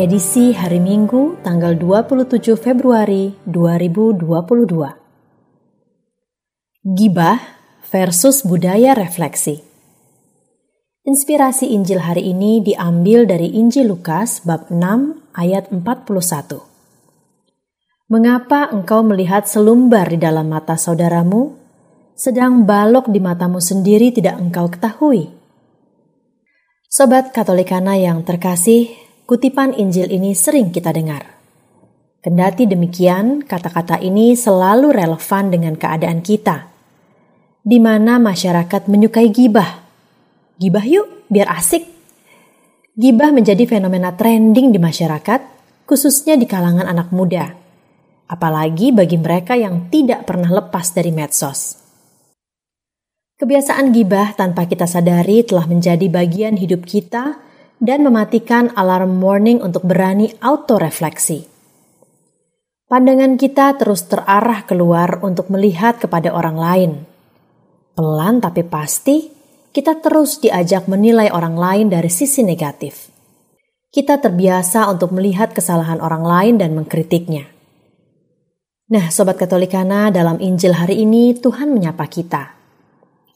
edisi hari Minggu tanggal 27 Februari 2022. Gibah versus budaya refleksi. Inspirasi Injil hari ini diambil dari Injil Lukas bab 6 ayat 41. Mengapa engkau melihat selumbar di dalam mata saudaramu, sedang balok di matamu sendiri tidak engkau ketahui? Sobat Katolikana yang terkasih, kutipan Injil ini sering kita dengar. Kendati demikian, kata-kata ini selalu relevan dengan keadaan kita, di mana masyarakat menyukai gibah. Gibah yuk, biar asik. Gibah menjadi fenomena trending di masyarakat, khususnya di kalangan anak muda. Apalagi bagi mereka yang tidak pernah lepas dari medsos. Kebiasaan gibah tanpa kita sadari telah menjadi bagian hidup kita dan mematikan alarm warning untuk berani autorefleksi. Pandangan kita terus terarah keluar untuk melihat kepada orang lain – Pelan tapi pasti, kita terus diajak menilai orang lain dari sisi negatif. Kita terbiasa untuk melihat kesalahan orang lain dan mengkritiknya. Nah, Sobat Katolikana, dalam Injil hari ini Tuhan menyapa kita.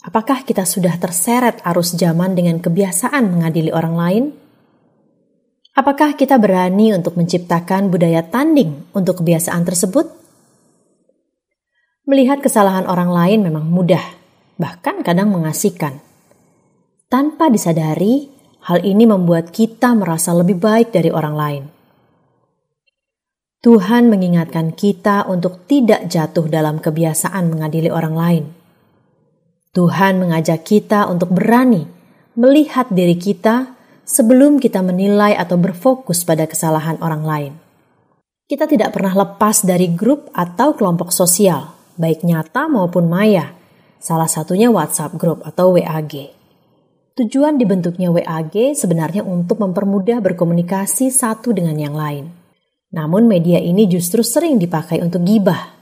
Apakah kita sudah terseret arus zaman dengan kebiasaan mengadili orang lain? Apakah kita berani untuk menciptakan budaya tanding untuk kebiasaan tersebut? Melihat kesalahan orang lain memang mudah, bahkan kadang mengasihkan. Tanpa disadari, hal ini membuat kita merasa lebih baik dari orang lain. Tuhan mengingatkan kita untuk tidak jatuh dalam kebiasaan mengadili orang lain. Tuhan mengajak kita untuk berani melihat diri kita sebelum kita menilai atau berfokus pada kesalahan orang lain. Kita tidak pernah lepas dari grup atau kelompok sosial, baik nyata maupun maya, salah satunya WhatsApp Group atau WAG. Tujuan dibentuknya WAG sebenarnya untuk mempermudah berkomunikasi satu dengan yang lain. Namun media ini justru sering dipakai untuk gibah,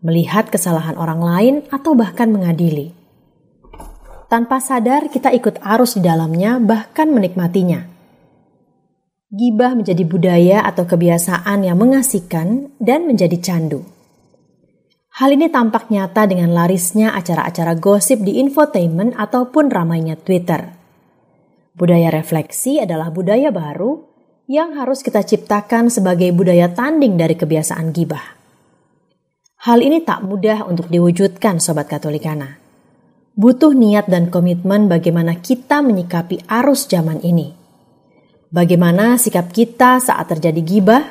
melihat kesalahan orang lain atau bahkan mengadili. Tanpa sadar kita ikut arus di dalamnya bahkan menikmatinya. Gibah menjadi budaya atau kebiasaan yang mengasihkan dan menjadi candu. Hal ini tampak nyata dengan larisnya acara-acara gosip di infotainment ataupun ramainya Twitter. Budaya refleksi adalah budaya baru yang harus kita ciptakan sebagai budaya tanding dari kebiasaan gibah. Hal ini tak mudah untuk diwujudkan Sobat Katolikana. Butuh niat dan komitmen bagaimana kita menyikapi arus zaman ini. Bagaimana sikap kita saat terjadi gibah,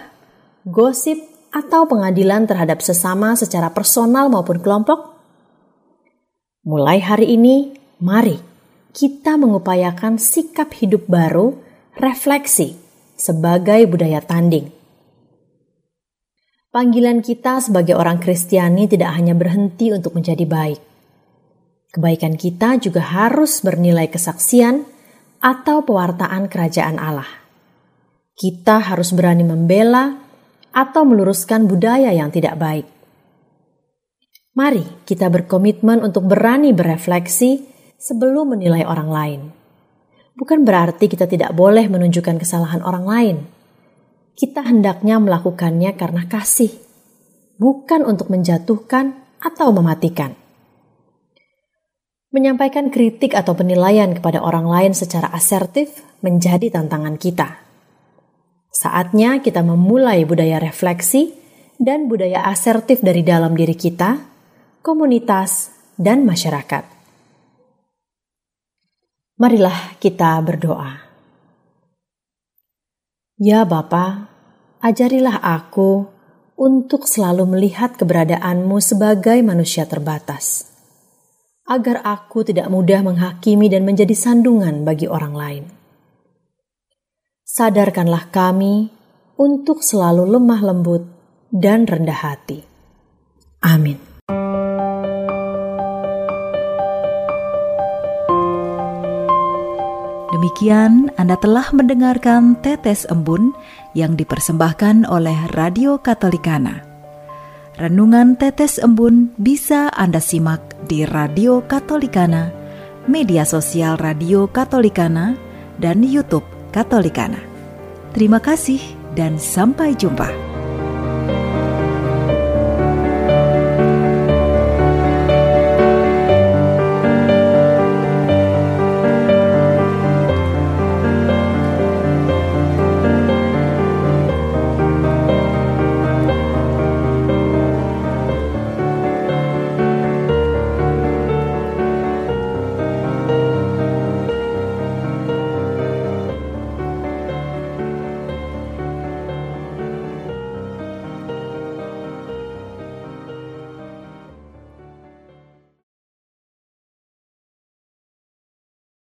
gosip, atau pengadilan terhadap sesama secara personal maupun kelompok? Mulai hari ini, mari kita mengupayakan sikap hidup baru, refleksi sebagai budaya tanding. Panggilan kita sebagai orang Kristiani tidak hanya berhenti untuk menjadi baik. Kebaikan kita juga harus bernilai kesaksian atau pewartaan kerajaan Allah. Kita harus berani membela atau meluruskan budaya yang tidak baik. Mari kita berkomitmen untuk berani berefleksi sebelum menilai orang lain. Bukan berarti kita tidak boleh menunjukkan kesalahan orang lain. Kita hendaknya melakukannya karena kasih, bukan untuk menjatuhkan atau mematikan. Menyampaikan kritik atau penilaian kepada orang lain secara asertif menjadi tantangan kita. Saatnya kita memulai budaya refleksi dan budaya asertif dari dalam diri kita, komunitas, dan masyarakat. Marilah kita berdoa. Ya Bapa, ajarilah aku untuk selalu melihat keberadaanmu sebagai manusia terbatas, agar aku tidak mudah menghakimi dan menjadi sandungan bagi orang lain. Sadarkanlah kami untuk selalu lemah lembut dan rendah hati. Amin. Demikian Anda telah mendengarkan Tetes Embun yang dipersembahkan oleh Radio Katolikana. Renungan Tetes Embun bisa Anda simak di Radio Katolikana, media sosial Radio Katolikana, dan YouTube Katolikana. Terima kasih dan sampai jumpa.